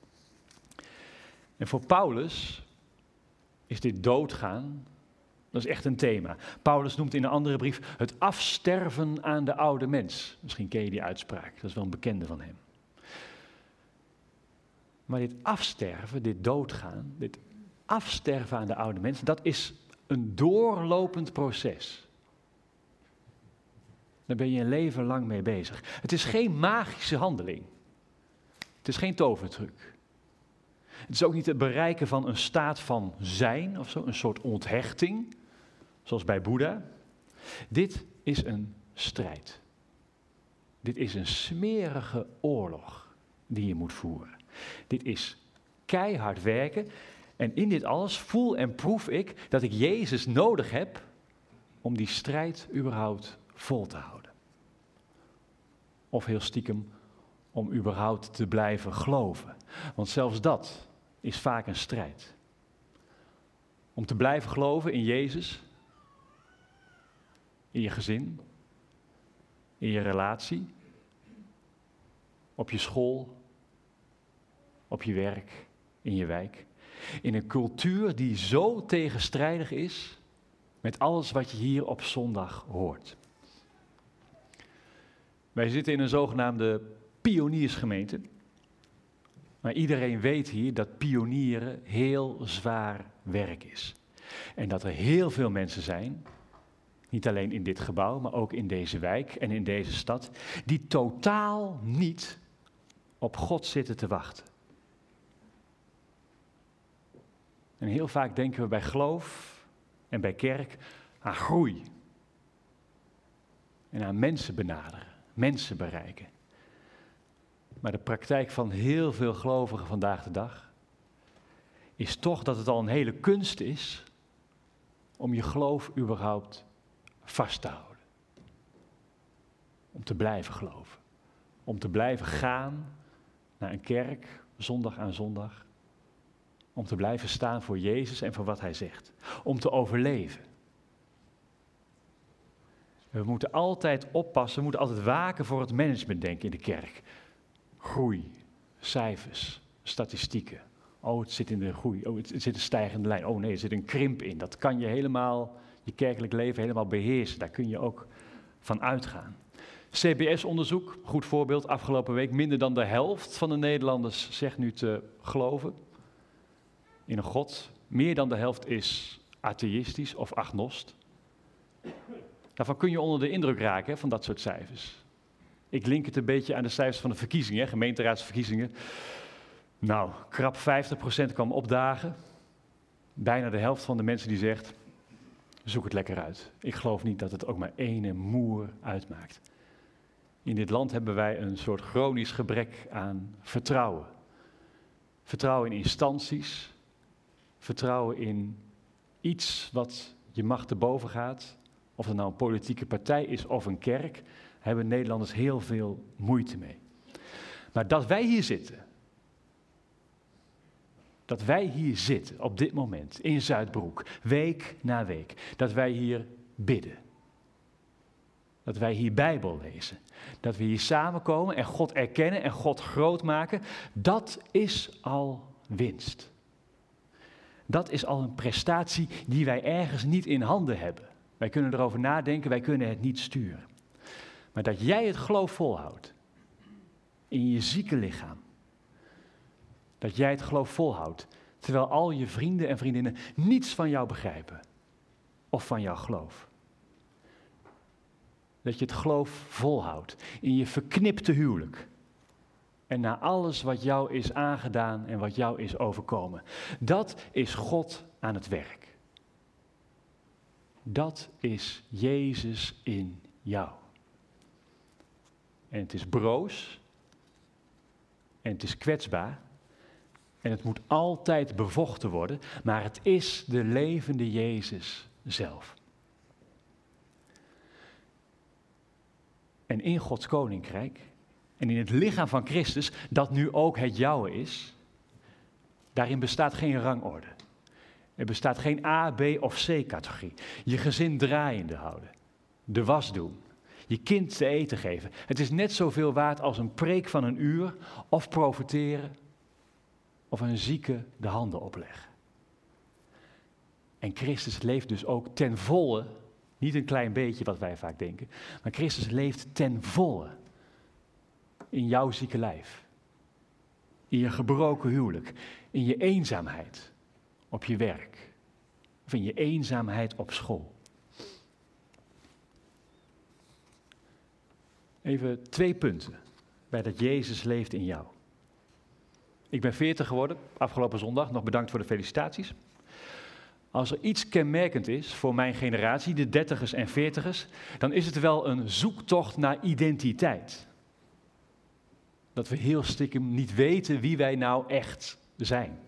En voor Paulus is dit doodgaan, dat is echt een thema. Paulus noemt in een andere brief het afsterven aan de oude mens. Misschien ken je die uitspraak, dat is wel een bekende van hem. Maar dit afsterven, dit doodgaan, dit afsterven aan de oude mens, dat is een doorlopend proces. Daar ben je een leven lang mee bezig. Het is geen magische handeling. Het is geen tovertruc. Het is ook niet het bereiken van een staat van zijn of zo, een soort onthechting, zoals bij Boeddha. Dit is een strijd. Dit is een smerige oorlog die je moet voeren. Dit is keihard werken. En in dit alles voel en proef ik dat ik Jezus nodig heb om die strijd überhaupt vol te houden. Of heel stiekem om überhaupt te blijven geloven. Want zelfs dat is vaak een strijd. Om te blijven geloven in Jezus, in je gezin, in je relatie, op je school, op je werk, in je wijk. In een cultuur die zo tegenstrijdig is met alles wat je hier op zondag hoort. Wij zitten in een zogenaamde pioniersgemeente. Maar iedereen weet hier dat pionieren heel zwaar werk is. En dat er heel veel mensen zijn, niet alleen in dit gebouw, maar ook in deze wijk en in deze stad, die totaal niet op God zitten te wachten. En heel vaak denken we bij geloof en bij kerk aan groei. En aan mensen benaderen, mensen bereiken. Maar de praktijk van heel veel gelovigen vandaag de dag is toch dat het al een hele kunst is om je geloof überhaupt vast te houden. Om te blijven geloven. Om te blijven gaan naar een kerk, zondag aan zondag. Om te blijven staan voor Jezus en voor wat Hij zegt. Om te overleven. We moeten altijd oppassen, we moeten altijd waken voor het managementdenken in de kerk. Groei, cijfers, statistieken. Oh, het zit in de groei. Oh, het zit een stijgende lijn. Oh nee, er zit een krimp in. Dat kan je helemaal, je kerkelijk leven helemaal beheersen. Daar kun je ook van uitgaan. CBS-onderzoek, goed voorbeeld, afgelopen week. Minder dan de helft van de Nederlanders zegt nu te geloven in een God. Meer dan de helft is atheïstisch of agnost. Daarvan kun je onder de indruk raken van dat soort cijfers. Ik link het een beetje aan de cijfers van de verkiezingen, gemeenteraadsverkiezingen. Nou, krap 50% kwam opdagen. Bijna de helft van de mensen die zegt, zoek het lekker uit. Ik geloof niet dat het ook maar ene moer uitmaakt. In dit land hebben wij een soort chronisch gebrek aan vertrouwen. Vertrouwen in instanties, vertrouwen in iets wat je macht te boven gaat. Of het nou een politieke partij is of een kerk, hebben Nederlanders heel veel moeite mee. Maar dat wij hier zitten, dat wij hier zitten op dit moment in Zuidbroek, week na week, dat wij hier bidden. Dat wij hier Bijbel lezen. Dat we hier samenkomen en God erkennen en God groot maken. Dat is al winst. Dat is al een prestatie die wij ergens niet in handen hebben. Wij kunnen erover nadenken, wij kunnen het niet sturen. Maar dat jij het geloof volhoudt in je zieke lichaam. Dat jij het geloof volhoudt terwijl al je vrienden en vriendinnen niets van jou begrijpen of van jouw geloof. Dat je het geloof volhoudt in je verknipte huwelijk. En na alles wat jou is aangedaan en wat jou is overkomen. Dat is God aan het werk. Dat is Jezus in jou. En het is broos. En het is kwetsbaar. En het moet altijd bevochten worden. Maar het is de levende Jezus zelf. En in Gods koninkrijk en in het lichaam van Christus, dat nu ook het jouwe is, daarin bestaat geen rangorde. Er bestaat geen A, B of C categorie. Je gezin draaiende houden, de was doen, je kind te eten geven. Het is net zoveel waard als een preek van een uur of profiteren of een zieke de handen opleggen. En Christus leeft dus ook ten volle, niet een klein beetje wat wij vaak denken, maar Christus leeft ten volle in jouw zieke lijf, in je gebroken huwelijk, in je eenzaamheid op je werk of in je eenzaamheid op school. Even twee punten bij dat Jezus leeft in jou. Ik ben 40 geworden, afgelopen zondag. Nog bedankt voor de felicitaties. Als er iets kenmerkend is voor mijn generatie, de dertigers en veertigers, dan is het wel een zoektocht naar identiteit. Dat we heel stiekem niet weten wie wij nou echt zijn.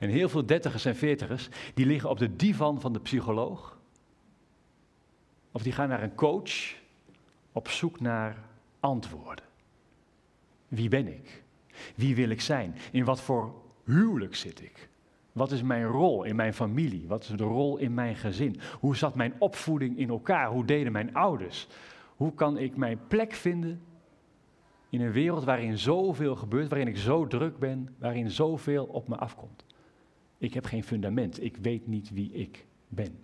En heel veel dertigers en veertigers, die liggen op de divan van de psycholoog. Of die gaan naar een coach op zoek naar antwoorden. Wie ben ik? Wie wil ik zijn? In wat voor huwelijk zit ik? Wat is mijn rol in mijn familie? Wat is de rol in mijn gezin? Hoe zat mijn opvoeding in elkaar? Hoe deden mijn ouders? Hoe kan ik mijn plek vinden in een wereld waarin zoveel gebeurt, waarin ik zo druk ben, waarin zoveel op me afkomt? Ik heb geen fundament, ik weet niet wie ik ben.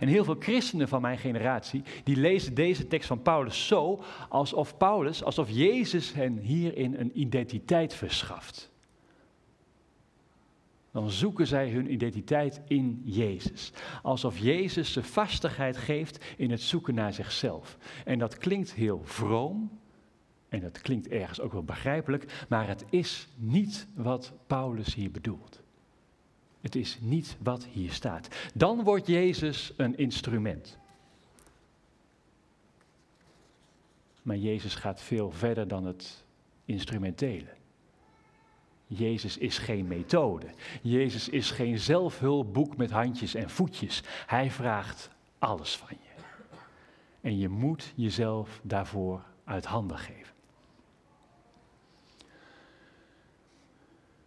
En heel veel christenen van mijn generatie, die lezen deze tekst van Paulus zo alsof Paulus, alsof Jezus hen hierin een identiteit verschaft. Dan zoeken zij hun identiteit in Jezus. Alsof Jezus ze vastigheid geeft in het zoeken naar zichzelf. En dat klinkt heel vroom, en dat klinkt ergens ook wel begrijpelijk, maar het is niet wat Paulus hier bedoelt. Het is niet wat hier staat. Dan wordt Jezus een instrument. Maar Jezus gaat veel verder dan het instrumentele. Jezus is geen methode. Jezus is geen zelfhulpboek met handjes en voetjes. Hij vraagt alles van je. En je moet jezelf daarvoor uit handen geven.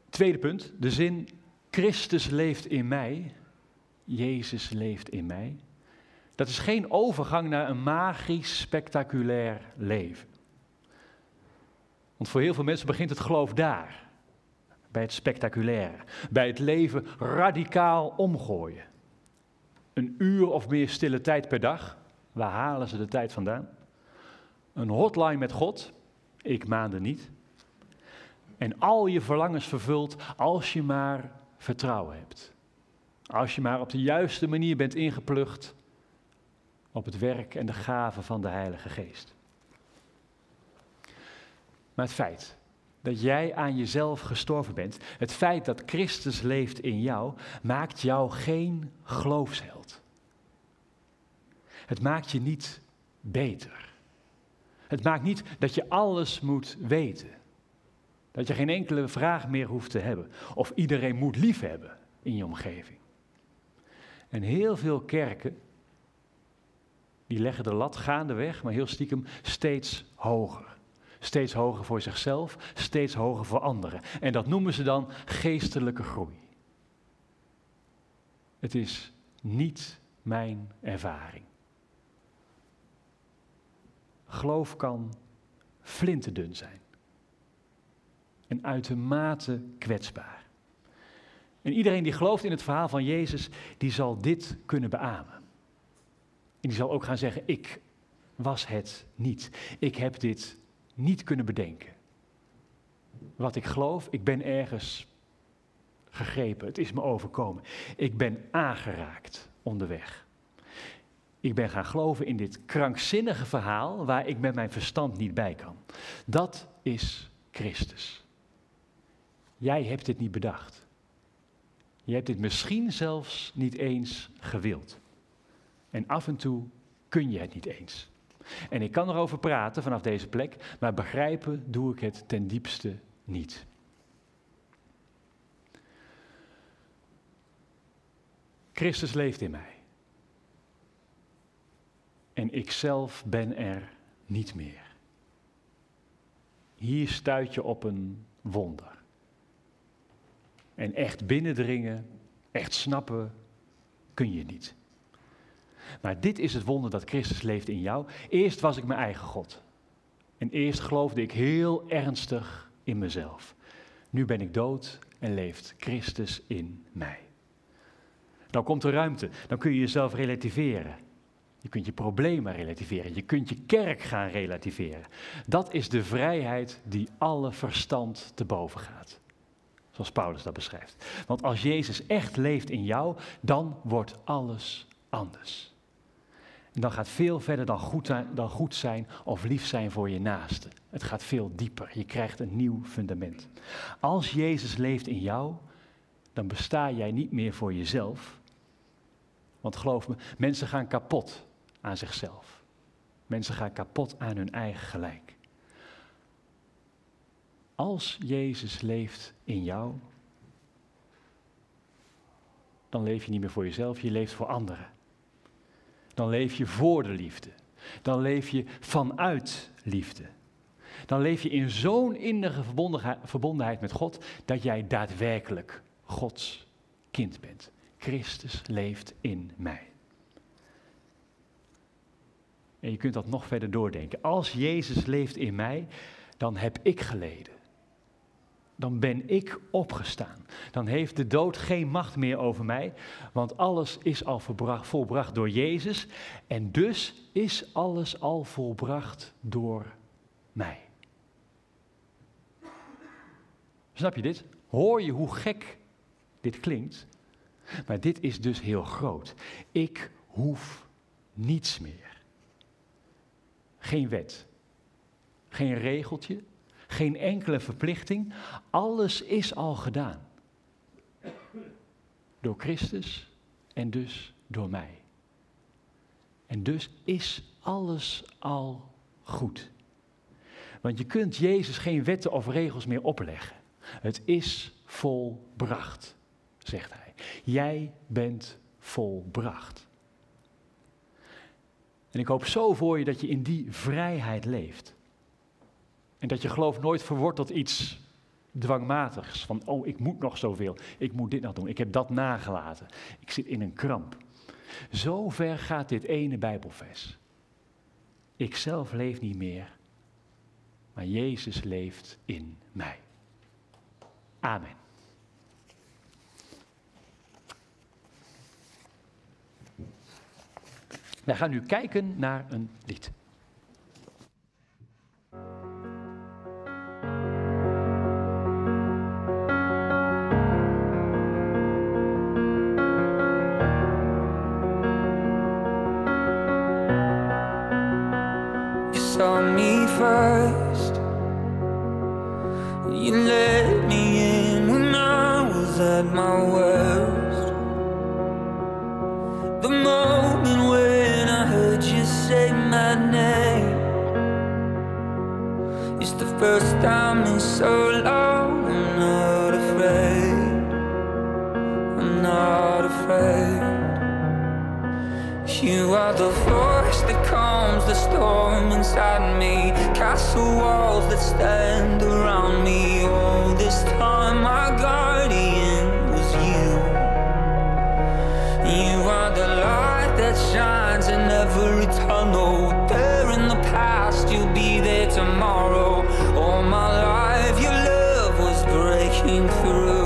Tweede punt, de zin Christus leeft in mij, Jezus leeft in mij. Dat is geen overgang naar een magisch, spectaculair leven. Want voor heel veel mensen begint het geloof daar, bij het spectaculaire, bij het leven radicaal omgooien. Een uur of meer stille tijd per dag, waar halen ze de tijd vandaan? Een hotline met God, ik maande niet. En al je verlangens vervult als je maar vertrouwen hebt. Als je maar op de juiste manier bent ingeplucht op het werk en de gaven van de Heilige Geest. Maar het feit dat jij aan jezelf gestorven bent, het feit dat Christus leeft in jou, maakt jou geen geloofsheld. Het maakt je niet beter. Het maakt niet dat je alles moet weten. Dat je geen enkele vraag meer hoeft te hebben. Of iedereen moet liefhebben in je omgeving. En heel veel kerken, die leggen de lat gaandeweg, maar heel stiekem steeds hoger. Steeds hoger voor zichzelf, steeds hoger voor anderen. En dat noemen ze dan geestelijke groei. Het is niet mijn ervaring. Geloof kan flinterdun zijn en uitermate kwetsbaar. En iedereen die gelooft in het verhaal van Jezus, die zal dit kunnen beamen. En die zal ook gaan zeggen, ik was het niet. Ik heb dit niet kunnen bedenken. Wat ik geloof, ik ben ergens gegrepen, het is me overkomen. Ik ben aangeraakt onderweg. Ik ben gaan geloven in dit krankzinnige verhaal waar ik met mijn verstand niet bij kan. Dat is Christus. Jij hebt dit niet bedacht. Je hebt dit misschien zelfs niet eens gewild. En af en toe kun je het niet eens. En ik kan erover praten vanaf deze plek, maar begrijpen doe ik het ten diepste niet. Christus leeft in mij. En ik zelf ben er niet meer. Hier stuit je op een wonder. En echt binnendringen, echt snappen, kun je niet. Maar dit is het wonder dat Christus leeft in jou. Eerst was ik mijn eigen God. En eerst geloofde ik heel ernstig in mezelf. Nu ben ik dood en leeft Christus in mij. Dan komt er ruimte. Dan kun je jezelf relativeren. Je kunt je problemen relativeren. Je kunt je kerk gaan relativeren. Dat is de vrijheid die alle verstand te boven gaat zoals Paulus dat beschrijft. Want als Jezus echt leeft in jou, dan wordt alles anders. En dan gaat veel verder dan goed, dan goed zijn of lief zijn voor je naaste. Het gaat veel dieper. Je krijgt een nieuw fundament. Als Jezus leeft in jou, dan besta jij niet meer voor jezelf. Want geloof me, mensen gaan kapot aan zichzelf. Mensen gaan kapot aan hun eigen gelijk. Als Jezus leeft in jou, dan leef je niet meer voor jezelf, je leeft voor anderen. Dan leef je voor de liefde. Dan leef je vanuit liefde. Dan leef je in zo'n innige verbondenheid met God dat jij daadwerkelijk Gods kind bent. Christus leeft in mij. En je kunt dat nog verder doordenken. Als Jezus leeft in mij, dan heb ik geleden. Dan ben ik opgestaan. Dan heeft de dood geen macht meer over mij, want alles is al volbracht door Jezus en dus is alles al volbracht door mij. Snap je dit? Hoor je hoe gek dit klinkt? Maar dit is dus heel groot. Ik hoef niets meer. Geen wet, geen regeltje, geen enkele verplichting. Alles is al gedaan. Door Christus en dus door mij. En dus is alles al goed. Want je kunt Jezus geen wetten of regels meer opleggen. Het is volbracht, zegt hij. Jij bent volbracht. En ik hoop zo voor je dat je in die vrijheid leeft. En dat je geloof nooit verwordt tot iets dwangmatigs. Van, oh, ik moet nog zoveel. Ik moet dit nog doen. Ik heb dat nagelaten. Ik zit in een kramp. Zo ver gaat dit ene Bijbelvers. Ik zelf leef niet meer, maar Jezus leeft in mij. Amen. Wij gaan nu kijken naar een lied. Castle walls that stand around me. All this time, my guardian was you. You are the light that shines in every tunnel. There in the past, you'll be there tomorrow. All my life, your love was breaking through.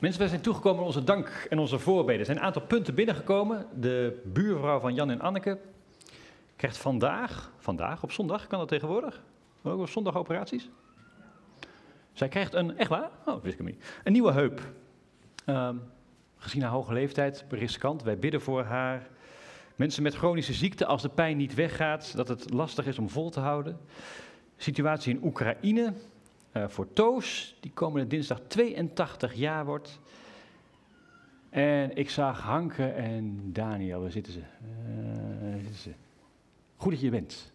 Mensen, we zijn toegekomen onze dank en onze voorbeden. Er zijn een aantal punten binnengekomen. De buurvrouw van Jan en Anneke krijgt vandaag, vandaag op zondag, kan dat tegenwoordig? Ook op zondag operaties? Zij krijgt een, echt waar? Oh, wist ik niet. Een nieuwe heup. Ehm, gezien haar hoge leeftijd, riskant. Wij bidden voor haar. Mensen met chronische ziekte, als de pijn niet weggaat, dat het lastig is om vol te houden. Situatie in Oekraïne, eh, voor Toos, die komende dinsdag 82 jaar wordt. En ik zag Hanke en Daniel, waar zitten ze? Eh, zitten ze? Goed dat je bent.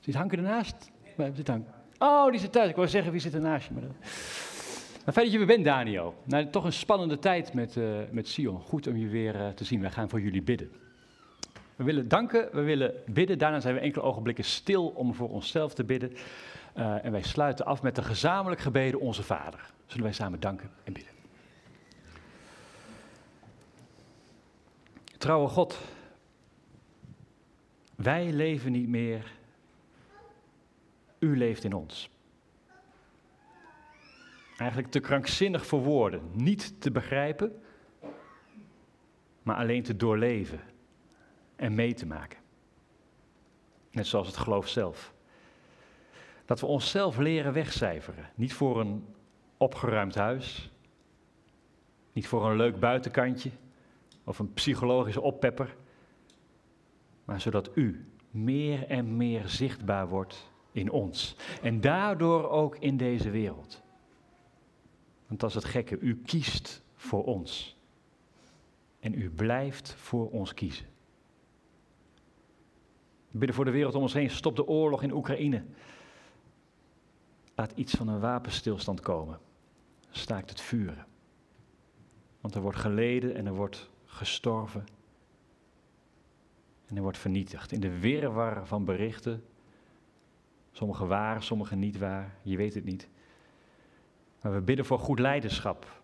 Zit Hanke ernaast? Waar zit Hanke? Oh, die zit thuis. Ik wou zeggen, wie zit ernaast je? Maar, dat- maar fijn dat je er bent, Daniel. Nou, toch een spannende tijd met, eh, met Sion. Goed om je weer eh, te zien. Wij gaan voor jullie bidden. We willen danken, we willen bidden. Daarna zijn we enkele ogenblikken stil om voor onszelf te bidden. Eh, en wij sluiten af met de gezamenlijk gebeden Onze Vader. Zullen wij samen danken en bidden. Trouwe God, wij leven niet meer. U leeft in ons. Eigenlijk te krankzinnig voor woorden, niet te begrijpen, maar alleen te doorleven en mee te maken. Net zoals het geloof zelf. Dat we onszelf leren wegcijferen. Niet voor een opgeruimd huis, niet voor een leuk buitenkantje of een psychologische oppepper, maar zodat u meer en meer zichtbaar wordt in ons en daardoor ook in deze wereld. Want dat is het gekke, u kiest voor ons en u blijft voor ons kiezen. We bidden voor de wereld om ons heen. Stop de oorlog in Oekraïne. Laat iets van een wapenstilstand komen. Staakt het vuren. Want er wordt geleden en er wordt gestorven. En er wordt vernietigd. In de wirwar van berichten. Sommige waar, sommige niet waar. Je weet het niet. Maar we bidden voor goed leiderschap.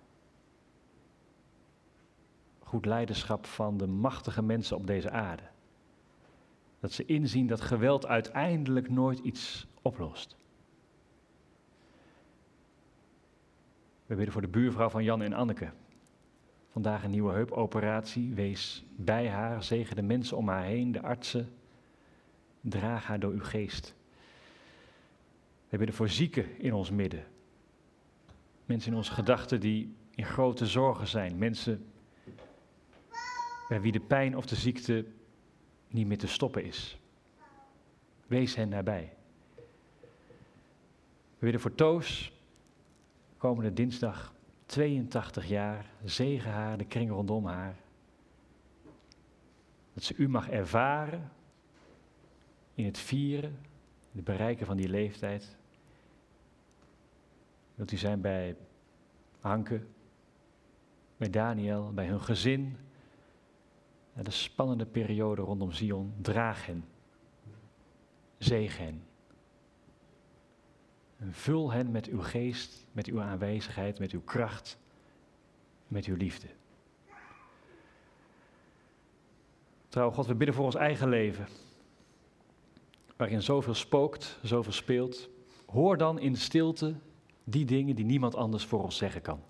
Goed leiderschap van de machtige mensen op deze aarde. Dat ze inzien dat geweld uiteindelijk nooit iets oplost. We bidden voor de buurvrouw van Jan en Anneke. Vandaag een nieuwe heupoperatie. Wees bij haar, zegen de mensen om haar heen, de artsen. Draag haar door uw geest. We bidden voor zieken in ons midden. Mensen in onze gedachten die in grote zorgen zijn. Mensen bij wie de pijn of de ziekte niet meer te stoppen is. Wees hen nabij. We bidden voor Toos, komende dinsdag, 82 jaar, zegen haar, de kring rondom haar. Dat ze u mag ervaren in het vieren, in het bereiken van die leeftijd. Wilt u zijn bij Hanke, bij Daniel, bij hun gezin, en de spannende periode rondom Zion, draag hen. Zegen hen. En vul hen met uw geest, met uw aanwezigheid, met uw kracht, met uw liefde. Trouw God, we bidden voor ons eigen leven, waarin zoveel spookt, zoveel speelt. Hoor dan in stilte die dingen die niemand anders voor ons zeggen kan.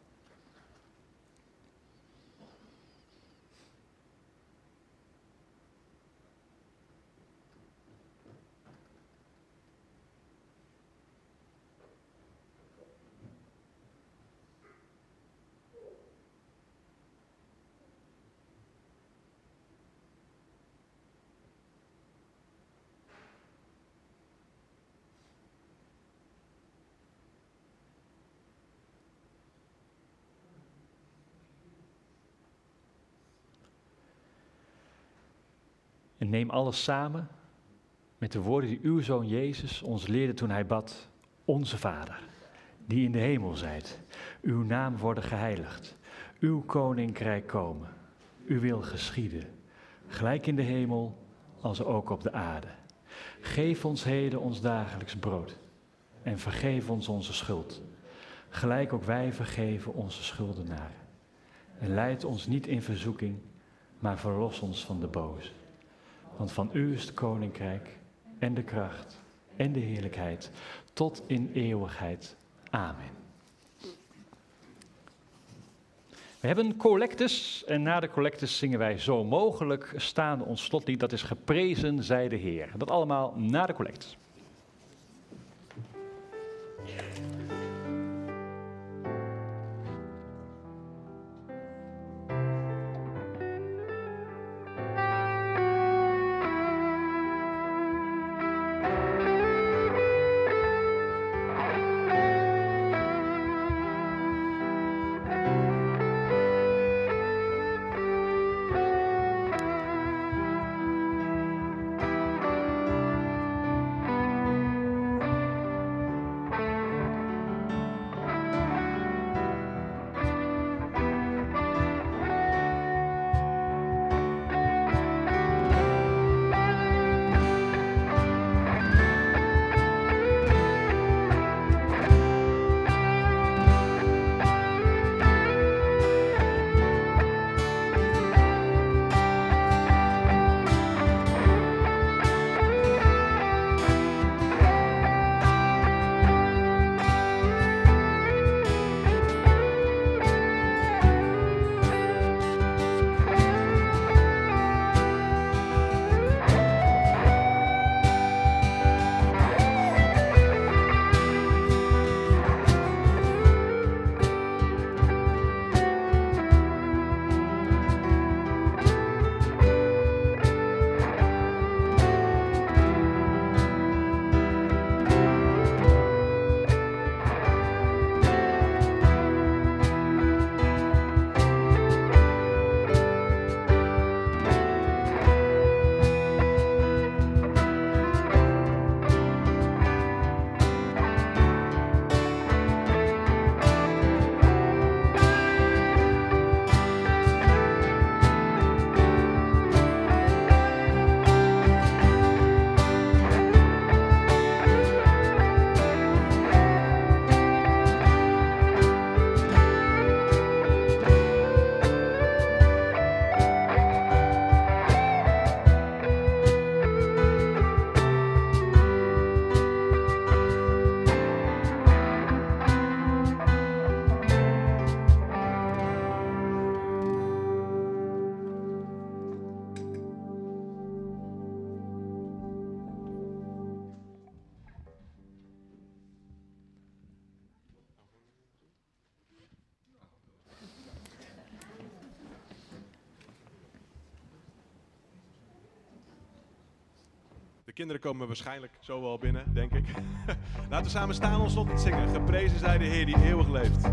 Neem alles samen met de woorden die uw zoon Jezus ons leerde toen hij bad. Onze Vader, die in de hemel zijt, uw naam worden geheiligd, uw koninkrijk komen, uw wil geschieden, gelijk in de hemel als ook op de aarde. Geef ons heden ons dagelijks brood en vergeef ons onze schuld, gelijk ook wij vergeven onze schuldenaren. En leid ons niet in verzoeking, maar verlos ons van de boze. Want van u is het koninkrijk en de kracht en de heerlijkheid tot in eeuwigheid. Amen. We hebben een collectus en na de collectus zingen wij zo mogelijk staande ons slotlied. Dat is geprezen zij de Heer. Dat allemaal na de collectus. kinderen komen waarschijnlijk zo wel binnen, denk ik. Laten we samen staan ons op het zingen. Geprezen zij de Heer die eeuwig leeft.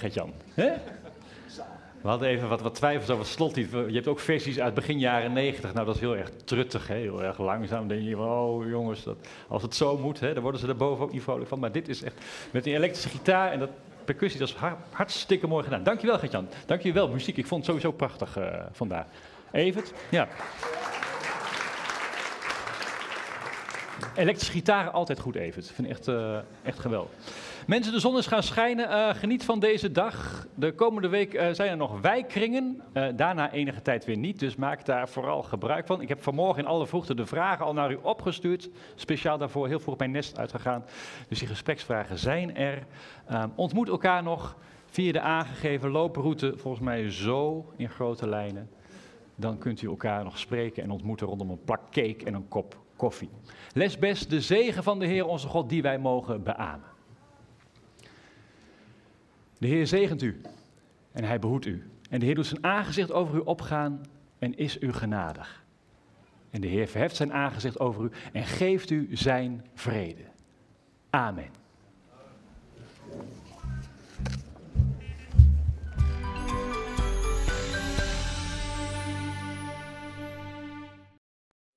Gert-Jan. We hadden even wat, wat twijfels over het slotlied. Je hebt ook versies uit begin jaren negentig. Nou, dat is heel erg truttig, hè? heel erg langzaam. Dan denk je, oh jongens, dat, als het zo moet, hè, dan worden ze er boven ook niet vrolijk van. Maar dit is echt met die elektrische gitaar en dat percussie, dat is har- hartstikke mooi gedaan. Dankjewel, Gert-Jan. Dankjewel, muziek. Ik vond het sowieso prachtig eh, vandaag. Evert? Ja. Elektrische gitaren altijd goed, Evert. Ik vind het echt, eh, echt geweldig. Mensen, de zon is gaan schijnen. Eh, geniet van deze dag. De komende week eh, zijn er nog wijkkringen. Eh, daarna enige tijd weer niet. Dus maak daar vooral gebruik van. Ik heb vanmorgen in alle vroegte de vragen al naar u opgestuurd. Speciaal daarvoor heel vroeg mijn nest uitgegaan. Dus die gespreksvragen zijn er. Ehm, ontmoet elkaar nog via de aangegeven looproute. Volgens mij zo in grote lijnen. Dan kunt u elkaar nog spreken en ontmoeten rondom een plak cake en een kop koffie. Les best de zegen van de Heer onze God die wij mogen beamen. De Heer zegent u en hij behoedt u. En de Heer doet zijn aangezicht over u opgaan en is u genadig. En de Heer verheft zijn aangezicht over u en geeft u zijn vrede. Amen.